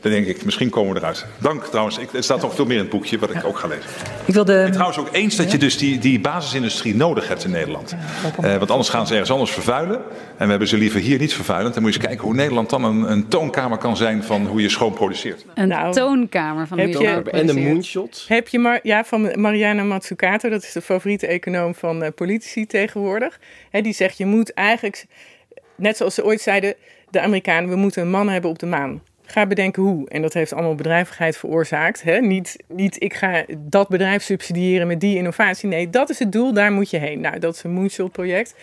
dan denk ik, misschien komen we eruit. Dank trouwens. Ik, er staat nog veel meer in het boekje, wat ik ook ga lezen. Ik wilde... En trouwens ook eens dat je dus die, die basisindustrie nodig hebt in Nederland. Uh, want anders gaan ze ergens anders vervuilen. En we hebben ze liever hier niet vervuilend. Dan moet je eens kijken hoe Nederland dan een, een toonkamer kan zijn van hoe je schoon produceert. Een Nou, toonkamer van hoe heb je je- En de moonshot. Heb je maar, ja, van Mariana Mazzucato, dat is de favoriete econoom van eh, politici tegenwoordig. Hè, die zegt, je moet eigenlijk, net zoals ze ooit zeiden, de Amerikanen, we moeten een man hebben op de maan. Ga bedenken hoe. En dat heeft allemaal bedrijvigheid veroorzaakt. Hè? Niet, niet, ik ga dat bedrijf subsidiëren met die innovatie. Nee, dat is het doel, daar moet je heen. Nou, dat is een Moonshot-project.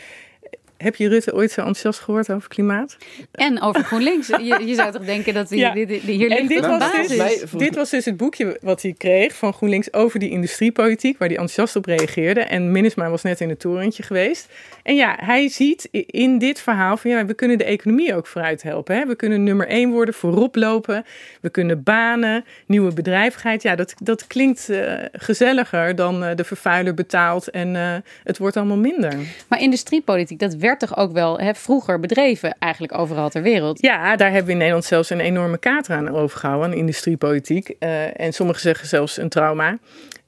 Heb je Rutte ooit zo enthousiast gehoord over klimaat? En over GroenLinks. je, zou toch denken dat die, hier ligt en dit was. Dus, dit was dus het boekje wat hij kreeg van GroenLinks over die industriepolitiek, waar hij enthousiast op reageerde. En Minnesma was net in het torentje geweest. En ja, hij ziet in dit verhaal van ja, we kunnen de economie ook vooruit helpen. Hè? We kunnen nummer één worden, voorop lopen. We kunnen banen, nieuwe bedrijvigheid. Ja, dat, dat klinkt eh, gezelliger dan eh, de vervuiler betaalt en eh, het wordt allemaal minder. Maar industriepolitiek, dat werkt 30 ook wel hè, vroeger bedreven, eigenlijk overal ter wereld. Ja, daar hebben we in Nederland zelfs een enorme kater aan overgehouden, aan industriepolitiek. Eh, en sommigen zeggen zelfs een trauma.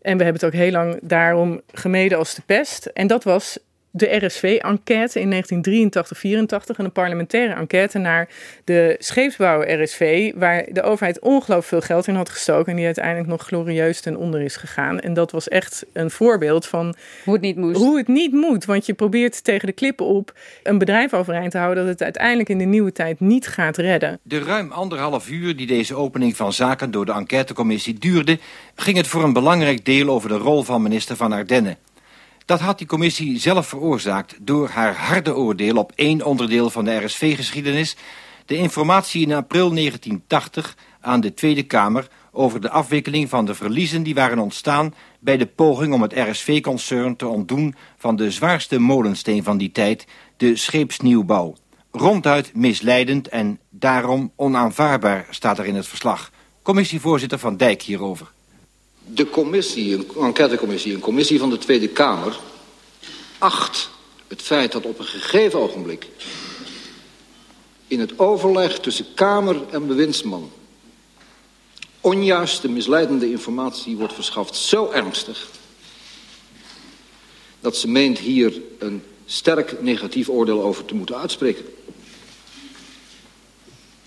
En we hebben het ook heel lang daarom gemeden als de pest. En dat was de RSV-enquête in 1983-84, een parlementaire enquête naar de scheepsbouwer RSV, waar de overheid ongelooflijk veel geld in had gestoken en die uiteindelijk nog glorieus ten onder is gegaan. En dat was echt een voorbeeld van Hoe het niet moest. hoe het niet moet. Want je probeert tegen de klippen op een bedrijf overeind te houden dat het uiteindelijk in de nieuwe tijd niet gaat redden. De ruim anderhalf uur die deze opening van zaken door de enquêtecommissie duurde, ging het voor een belangrijk deel over de rol van minister van Ardenne. Dat had die commissie zelf veroorzaakt door haar harde oordeel op één onderdeel van de RSV-geschiedenis, de informatie in april 1980 aan de Tweede Kamer over de afwikkeling van de verliezen die waren ontstaan bij de poging om het RSV-concern te ontdoen van de zwaarste molensteen van die tijd, de scheepsnieuwbouw. Ronduit misleidend en daarom onaanvaardbaar staat er in het verslag. Commissievoorzitter Van Dijk hierover. De commissie, een enquêtecommissie, een commissie van de Tweede Kamer, acht het feit dat op een gegeven ogenblik in het overleg tussen Kamer en bewindsman onjuiste, misleidende informatie wordt verschaft zo ernstig dat ze meent hier een sterk negatief oordeel over te moeten uitspreken.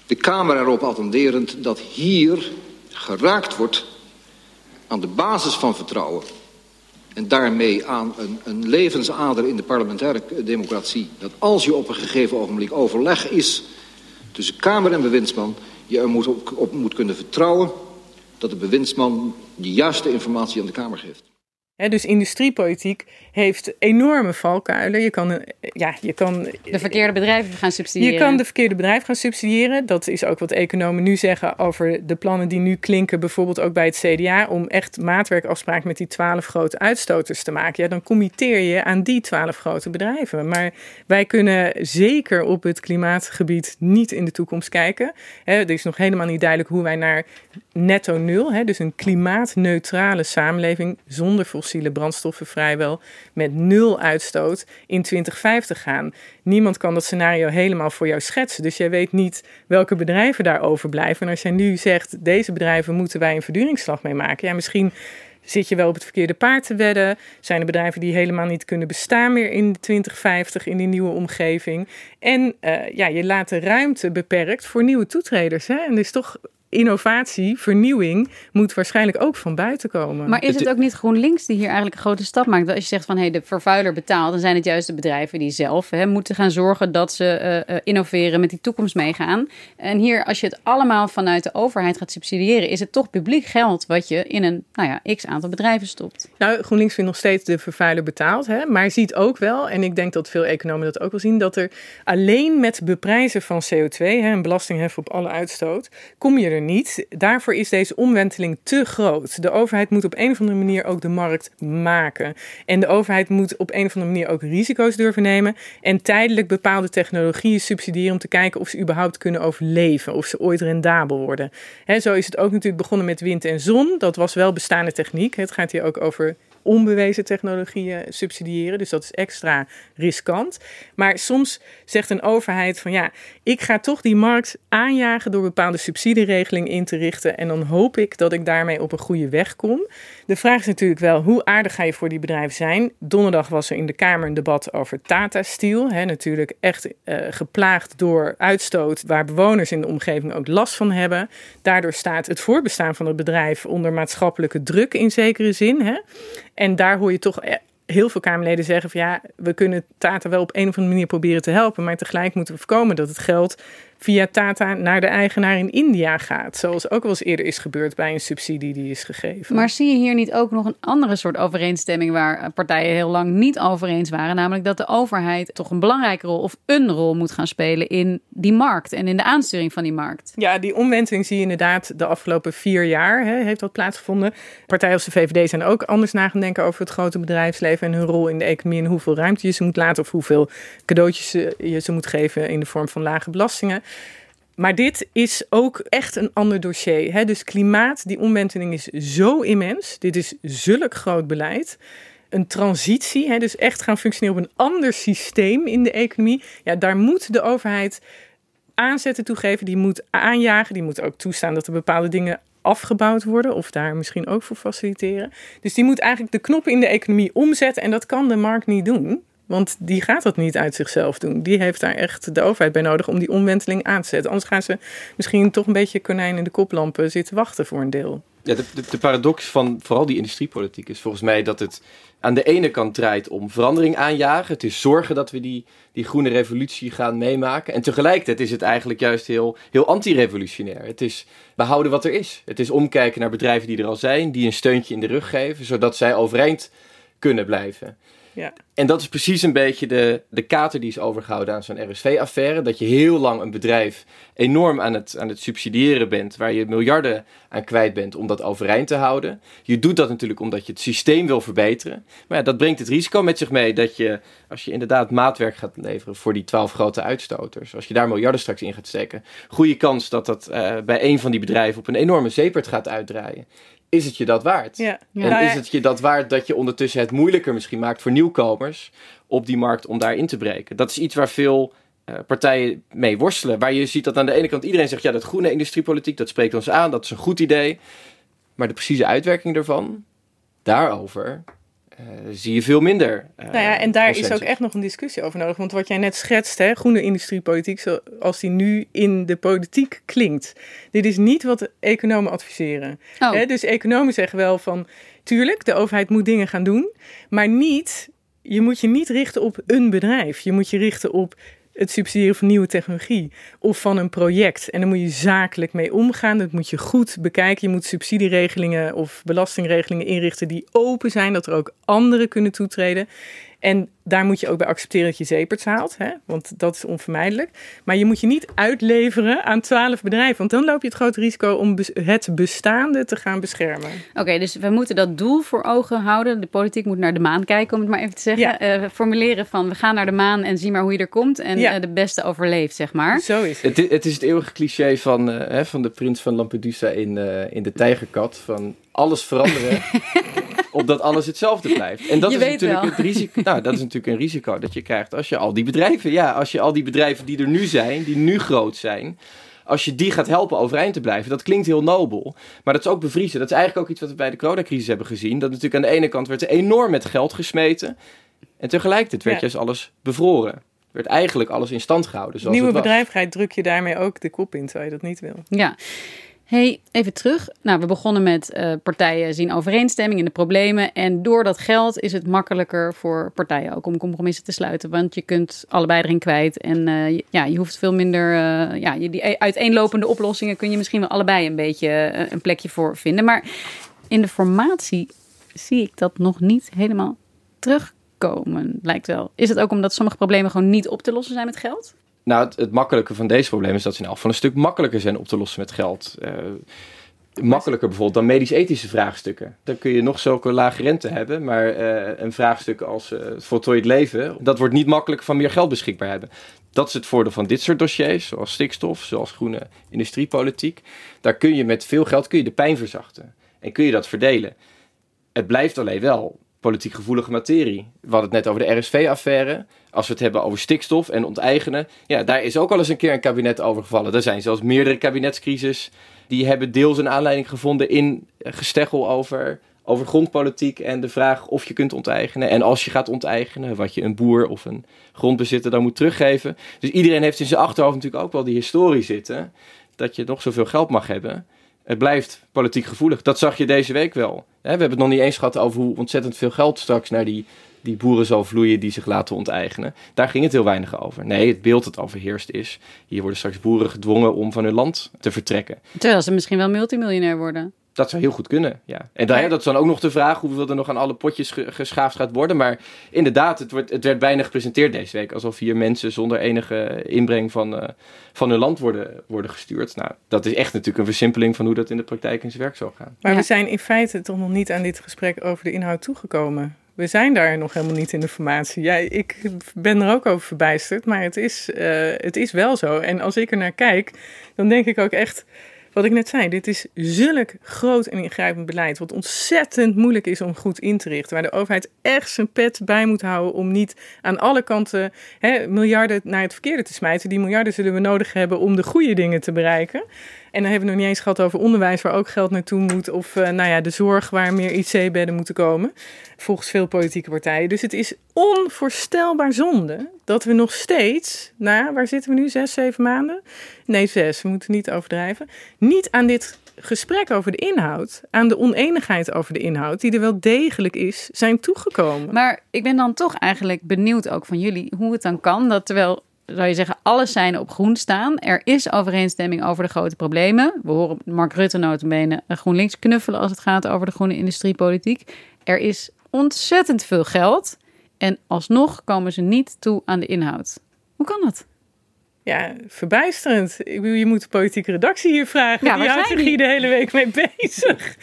De Kamer erop attenderend dat hier geraakt wordt aan de basis van vertrouwen en daarmee aan een, een levensader in de parlementaire democratie, dat als je op een gegeven ogenblik overleg is tussen Kamer en bewindsman, je er moet op, op moet kunnen vertrouwen dat de bewindsman de juiste informatie aan de Kamer geeft. Dus industriepolitiek heeft enorme valkuilen. Je kan, ja, je kan, De verkeerde bedrijven gaan subsidiëren. je kan de verkeerde bedrijf gaan subsidiëren. Dat is ook wat economen nu zeggen over de plannen die nu klinken, bijvoorbeeld ook bij het CDA, om echt maatwerkafspraken met die twaalf grote uitstoters te maken. Ja, dan committeer je aan die twaalf grote bedrijven. Maar wij kunnen zeker op het klimaatgebied niet in de toekomst kijken. Hè, er is nog helemaal niet duidelijk hoe wij naar netto nul, dus een klimaatneutrale samenleving zonder fossiele brandstoffen vrijwel, met nul uitstoot in 2050 gaan. Niemand kan dat scenario helemaal voor jou schetsen. Dus jij weet niet welke bedrijven daar overblijven. En als jij nu zegt, deze bedrijven moeten wij een verduringsslag mee maken. Ja, misschien zit je wel op het verkeerde paard te wedden. Zijn er bedrijven die helemaal niet kunnen bestaan meer in 2050 in die nieuwe omgeving. En eh, ja, je laat de ruimte beperkt voor nieuwe toetreders. Hè? En dus toch innovatie, vernieuwing moet waarschijnlijk ook van buiten komen. Maar is het ook niet GroenLinks die hier eigenlijk een grote stap maakt? Dat Als je zegt van hey, de vervuiler betaalt, dan zijn het juist de bedrijven die zelf hè, moeten gaan zorgen dat ze eh, eh, innoveren, met die toekomst meegaan. En hier, als je het allemaal vanuit de overheid gaat subsidiëren, is het toch publiek geld wat je in een nou ja, x aantal bedrijven stopt. Nou, GroenLinks vindt nog steeds de vervuiler betaald. Hè? Maar ziet ook wel, en ik denk dat veel economen dat ook wel zien, dat er alleen met beprijzen van CO2, hè, een belastinghef op alle uitstoot, kom je er niet. Daarvoor is deze omwenteling te groot. De overheid moet op een of andere manier ook de markt maken. En de overheid moet op een of andere manier ook risico's durven nemen. En tijdelijk bepaalde technologieën subsidiëren om te kijken of ze überhaupt kunnen overleven. Of ze ooit rendabel worden. Zo is het ook natuurlijk begonnen met wind en zon. Dat was wel bestaande techniek. Het gaat hier ook over onbewezen technologieën subsidiëren. Dus dat is extra riskant. Maar soms zegt een overheid van ja, ik ga toch die markt aanjagen door bepaalde subsidieregeling in te richten. En dan hoop ik dat ik daarmee op een goede weg kom. De vraag is natuurlijk wel, hoe aardig ga je voor die bedrijven zijn? Donderdag was er in de Kamer een debat over Tata Steel. Hè, natuurlijk echt uh, geplaagd door uitstoot waar bewoners in de omgeving ook last van hebben. Daardoor staat het voorbestaan van het bedrijf onder maatschappelijke druk in zekere zin. Hè? En daar hoor je toch e- heel veel Kamerleden zeggen van ja, we kunnen Tata wel op een of andere manier proberen te helpen, maar tegelijk moeten we voorkomen dat het geld via Tata naar de eigenaar in India gaat. Zoals ook wel eens eerder is gebeurd bij een subsidie die is gegeven. Maar zie je hier niet ook nog een andere soort overeenstemming waar partijen heel lang niet over eens waren? Namelijk dat de overheid toch een belangrijke rol of een rol moet gaan spelen in die markt en in de aansturing van die markt. Ja, die omwenteling zie je inderdaad de afgelopen vier jaar hè, heeft dat plaatsgevonden. Partijen als de VVD zijn ook anders na gaan denken over het grote bedrijfsleven en hun rol in de economie en hoeveel ruimte je ze moet laten of hoeveel cadeautjes je ze moet geven in de vorm van lage belastingen. Maar dit is ook echt een ander dossier. Hè? Dus klimaat, die omwenteling is zo immens. Dit is zulk groot beleid. Een transitie, hè? dus echt gaan functioneren op een ander systeem in de economie. Ja, daar moet de overheid aanzetten toegeven. Die moet aanjagen. Die moet ook toestaan dat er bepaalde dingen afgebouwd worden. Of daar misschien ook voor faciliteren. Dus die moet eigenlijk de knoppen in de economie omzetten. En dat kan de markt niet doen. Want die gaat dat niet uit zichzelf doen. Die heeft daar echt de overheid bij nodig om die omwenteling aan te zetten. Anders gaan ze misschien toch een beetje konijn in de koplampen zitten wachten voor een deel. Ja, de, de, paradox van vooral die industriepolitiek is volgens mij dat het aan de ene kant draait om verandering aanjagen. Het is zorgen dat we die, die groene revolutie gaan meemaken. En tegelijkertijd is het eigenlijk juist heel, heel anti-revolutionair. Het is behouden wat er is. Het is omkijken naar bedrijven die er al zijn, die een steuntje in de rug geven, zodat zij overeind kunnen blijven. Ja. En dat is precies een beetje de, de kater die is overgehouden aan zo'n RSV-affaire. Dat je heel lang een bedrijf enorm aan het, aan het subsidiëren bent, waar je miljarden aan kwijt bent om dat overeind te houden. Je doet dat natuurlijk omdat je het systeem wil verbeteren. Maar ja, dat brengt het risico met zich mee dat je, als je inderdaad maatwerk gaat leveren voor die twaalf grote uitstoters, als je daar miljarden straks in gaat steken, goede kans dat dat uh, bij een van die bedrijven op een enorme zeepert gaat uitdraaien is het je dat waard? Ja. En Nou is het je dat waard dat je ondertussen het moeilijker misschien maakt voor nieuwkomers op die markt om daarin te breken? Dat is iets waar veel uh, partijen mee worstelen. Waar je ziet dat aan de ene kant iedereen zegt: ja, dat groene industriepolitiek, dat spreekt ons aan, dat is een goed idee. Maar de precieze uitwerking daarvan, daarover zie je veel minder. Uh, nou ja, en daar consensus. is ook echt nog een discussie over nodig. Want wat jij net schetst, hè, groene industriepolitiek, zoals die nu in de politiek klinkt. Dit is niet wat economen adviseren. Oh. Hè, dus economen zeggen wel van, tuurlijk, de overheid moet dingen gaan doen. Maar niet, je moet je niet richten op een bedrijf. Je moet je richten op het subsidiëren van nieuwe technologie of van een project. En daar moet je zakelijk mee omgaan. Dat moet je goed bekijken. Je moet subsidieregelingen of belastingregelingen inrichten die open zijn, dat er ook anderen kunnen toetreden. En daar moet je ook bij accepteren dat je zeeperts haalt, hè? want dat is onvermijdelijk. Maar je moet je niet uitleveren aan twaalf bedrijven, want dan loop je het grote risico om het bestaande te gaan beschermen. Oké, okay, dus we moeten dat doel voor ogen houden. De politiek moet naar de maan kijken, om het maar even te zeggen. Ja. Uh, formuleren van we gaan naar de maan en zie maar hoe je er komt en ja. uh, de beste overleeft, zeg maar. Zo is het. Het, het is het eeuwige cliché van, uh, hè, van de prins van Lampedusa in, in de Tijgerkat, van alles veranderen opdat alles hetzelfde blijft. En dat je is natuurlijk wel. het risico. Nou, dat is natuurlijk een risico dat je krijgt als je al die bedrijven, ja, als je al die bedrijven die er nu zijn, die nu groot zijn, als je die gaat helpen overeind te blijven, dat klinkt heel nobel. Maar dat is ook bevriezen. Dat is eigenlijk ook iets wat we bij de coronacrisis hebben gezien. Dat natuurlijk aan de ene kant werd er enorm met geld gesmeten. En tegelijkertijd werd Ja. juist alles bevroren. Werd eigenlijk alles in stand gehouden. Zoals Nieuwe het was. bedrijvigheid druk je daarmee ook de kop in, terwijl je dat niet wil. Ja. Hey, even terug. Nou, we begonnen met uh, partijen zien overeenstemming in de problemen. En door dat geld is het makkelijker voor partijen ook om compromissen te sluiten. Want je kunt allebei erin kwijt. En uh, ja, je hoeft veel minder. Uh, ja, die uiteenlopende oplossingen kun je misschien wel allebei een beetje eh, een plekje voor vinden. Maar in de formatie zie ik dat nog niet helemaal terugkomen, lijkt wel. Is het ook omdat sommige problemen gewoon niet op te lossen zijn met geld? Nou, het, makkelijke van deze problemen is dat ze in elk geval een stuk makkelijker zijn op te lossen met geld. Uh, makkelijker bijvoorbeeld dan medisch-ethische vraagstukken. Dan kun je nog zulke lage rente hebben, maar uh, een vraagstuk als uh, voltooid leven, dat wordt niet makkelijk van meer geld beschikbaar hebben. Dat is het voordeel van dit soort dossiers, zoals stikstof, zoals groene industriepolitiek. Daar kun je met veel geld kun je de pijn verzachten en kun je dat verdelen. Het blijft alleen wel politiek gevoelige materie. We hadden het net over de RSV-affaire. Als we het hebben over stikstof en onteigenen, ja, daar is ook al eens een keer een kabinet over gevallen. Er zijn zelfs meerdere kabinetscrisis die hebben deels een aanleiding gevonden in gesteggel over, over grondpolitiek en de vraag of je kunt onteigenen. En als je gaat onteigenen, wat je een boer of een grondbezitter dan moet teruggeven. Dus iedereen heeft in zijn achterhoofd natuurlijk ook wel die historie zitten, dat je nog zoveel geld mag hebben. Het blijft politiek gevoelig. Dat zag je deze week wel. We hebben het nog niet eens gehad over hoe ontzettend veel geld straks naar die, die boeren zal vloeien die zich laten onteigenen. Daar ging het heel weinig over. Nee, het beeld dat overheerst is. Hier worden straks boeren gedwongen om van hun land te vertrekken. Terwijl ze misschien wel multimiljonair worden. Dat zou heel goed kunnen, ja. En daar, dat is dan ook nog de vraag hoeveel er nog aan alle potjes geschaafd gaat worden. Maar inderdaad, het, wordt, het werd bijna gepresenteerd deze week. Alsof hier mensen zonder enige inbreng van, uh, van hun land worden, worden gestuurd. Nou, dat is echt natuurlijk een versimpeling van hoe dat in de praktijk in zijn werk zou gaan. Maar we zijn in feite toch nog niet aan dit gesprek over de inhoud toegekomen. We zijn daar nog helemaal niet in de formatie. Ja, ik ben er ook over verbijsterd, maar het is, uh, het is wel zo. En als ik er naar kijk, dan denk ik ook echt wat ik net zei, dit is zulk groot en ingrijpend beleid, wat ontzettend moeilijk is om goed in te richten. Waar de overheid echt zijn pet bij moet houden om niet aan alle kanten hè, miljarden naar het verkeerde te smijten. Die miljarden zullen we nodig hebben om de goede dingen te bereiken. En dan hebben we nog niet eens gehad over onderwijs waar ook geld naartoe moet. Of uh, nou ja, de zorg waar meer IC-bedden moeten komen. Volgens veel politieke partijen. Dus het is onvoorstelbaar zonde dat we nog steeds, nou waar zitten we nu? Zes, zeven maanden? Nee, zes. We moeten niet overdrijven. Niet aan dit gesprek over de inhoud, aan de oneenigheid over de inhoud, die er wel degelijk is, zijn toegekomen. Maar ik ben dan toch eigenlijk benieuwd ook van jullie hoe het dan kan dat terwijl zou je zeggen, alle zijn op groen staan. Er is overeenstemming over de grote problemen. We horen Mark Rutte notabene GroenLinks knuffelen als het gaat over de groene industriepolitiek. Er is ontzettend veel geld en alsnog komen ze niet toe aan de inhoud. Hoe kan dat? Ja, verbijsterend. Ik bedoel, je moet de politieke redactie hier vragen. Ja, die houdt zich hier de hele week mee bezig.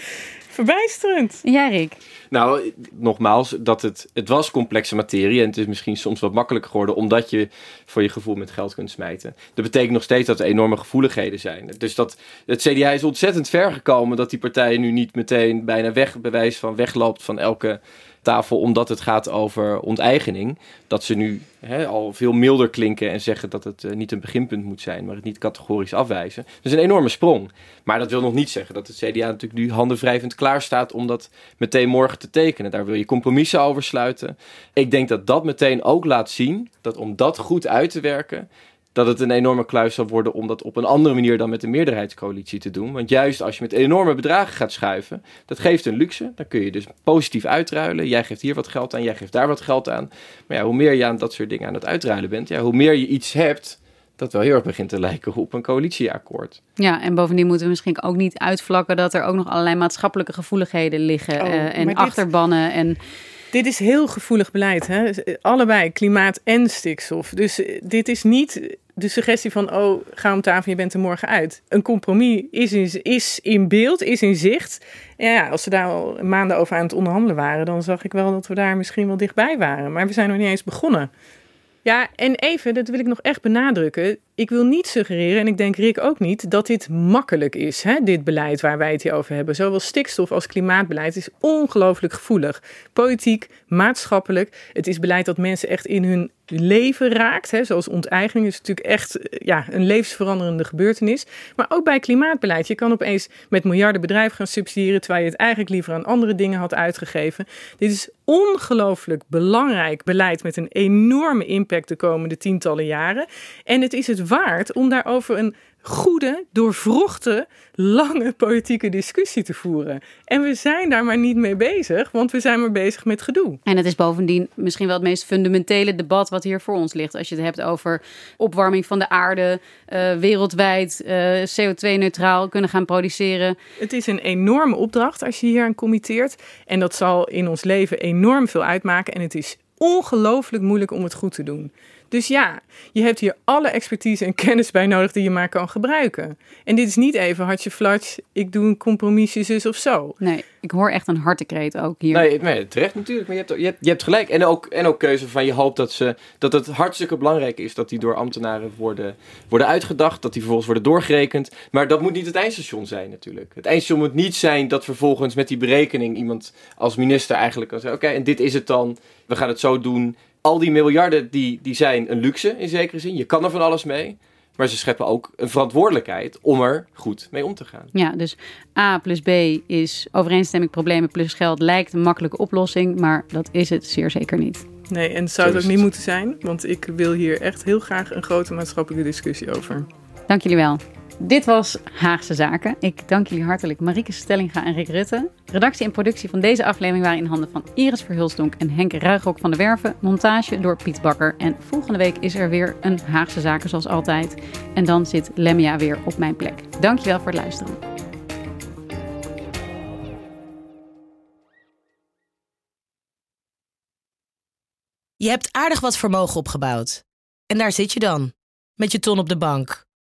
Verbijsterend. Ja, Rick. Nou, nogmaals, dat het, het was complexe materie en het is misschien soms wat makkelijker geworden omdat je voor je gevoel met geld kunt smijten. Dat betekent nog steeds dat er enorme gevoeligheden zijn. Dus dat het CDA is ontzettend ver gekomen dat die partijen nu niet meteen bijna weg, bewijs van wegloopt van elke tafel omdat het gaat over onteigening. Dat ze nu hè, al veel milder klinken en zeggen dat het eh, niet een beginpunt moet zijn, maar het niet categorisch afwijzen. Dat is een enorme sprong. Maar dat wil nog niet zeggen dat het CDA natuurlijk nu handenwrijvend klaar staat om dat meteen morgen te tekenen. Daar wil je compromissen over sluiten. Ik denk dat dat meteen ook laat zien dat om dat goed uit te werken, dat het een enorme kluis zal worden om dat op een andere manier dan met de meerderheidscoalitie te doen. Want juist als je met enorme bedragen gaat schuiven, dat geeft een luxe. Dan kun je dus positief uitruilen. Jij geeft hier wat geld aan, jij geeft daar wat geld aan. Maar ja, hoe meer je aan dat soort dingen aan het uitruilen bent, ja, hoe meer je iets hebt dat wel heel erg begint te lijken op een coalitieakkoord. Ja, en bovendien moeten we misschien ook niet uitvlakken dat er ook nog allerlei maatschappelijke gevoeligheden liggen oh, uh, en achterbannen en dit is heel gevoelig beleid. Hè? Allebei, klimaat en stikstof. Dus eh, dit is niet de suggestie van, oh, ga om tafel, je bent er morgen uit. Een compromis is in, is in beeld, is in zicht. Ja, als ze daar al maanden over aan het onderhandelen waren, dan zag ik wel dat we daar misschien wel dichtbij waren. Maar we zijn nog niet eens begonnen. Ja, en even, dat wil ik nog echt benadrukken. Ik wil niet suggereren, en ik denk Rick ook niet, dat dit makkelijk is, hè, dit beleid waar wij het hier over hebben. Zowel stikstof als klimaatbeleid is ongelooflijk gevoelig. Politiek, maatschappelijk. Het is beleid dat mensen echt in hun leven raakt. Hè, zoals onteigening is natuurlijk echt eh, ja, een levensveranderende gebeurtenis. Maar ook bij klimaatbeleid. Je kan opeens met miljarden bedrijven gaan subsidiëren... terwijl je het eigenlijk liever aan andere dingen had uitgegeven. Dit is ongelooflijk belangrijk beleid met een enorme impact de komende tientallen jaren. En het is het waard om daarover een goede, doorvrochte, lange politieke discussie te voeren. En we zijn daar maar niet mee bezig, want we zijn maar bezig met gedoe. En het is bovendien misschien wel het meest fundamentele debat wat hier voor ons ligt. Als je het hebt over opwarming van de aarde, uh, wereldwijd uh, eh, CO2-neutraal kunnen gaan produceren. Het is een enorme opdracht als je hier aan committeert. En dat zal in ons leven enorm veel uitmaken. En het is ongelooflijk moeilijk om het goed te doen. Dus ja, je hebt hier alle expertise en kennis bij nodig die je maar kan gebruiken. En dit is niet even hartje flatje, ik doe een compromisje zus of zo. Nee, ik hoor echt een hartekreet ook hier. Nee, nee terecht natuurlijk, maar je hebt, je hebt, je hebt gelijk. En ook, en ook keuze van je hoopt dat, ze, dat het hartstikke belangrijk is dat die door ambtenaren worden, worden uitgedacht, dat die vervolgens worden doorgerekend. Maar dat moet niet het eindstation zijn natuurlijk. Het eindstation moet niet zijn dat vervolgens met die berekening iemand als minister eigenlijk kan zeggen, oké, en dit is het dan, we gaan het zo doen al die miljarden die, die zijn een luxe in zekere zin. Je kan er van alles mee. Maar ze scheppen ook een verantwoordelijkheid om er goed mee om te gaan. Ja, dus A plus B is overeenstemming problemen plus geld lijkt een makkelijke oplossing. Maar dat is het zeer zeker niet. Nee, en zou het ook niet moeten zijn. Want ik wil hier echt heel graag een grote maatschappelijke discussie over. Dank jullie wel. Dit was Haagse Zaken. Ik dank jullie hartelijk Marieke Stellinga en Rick Rutte. Redactie en productie van deze aflevering waren in handen van Iris Verhulstonk en Henk Ruigrok van de Werven. Montage door Piet Bakker. En volgende week is er weer een Haagse Zaken zoals altijd. En dan zit Lemia weer op mijn plek. Dankjewel voor het luisteren. Je hebt aardig wat vermogen opgebouwd. En daar zit je dan, met je ton op de bank.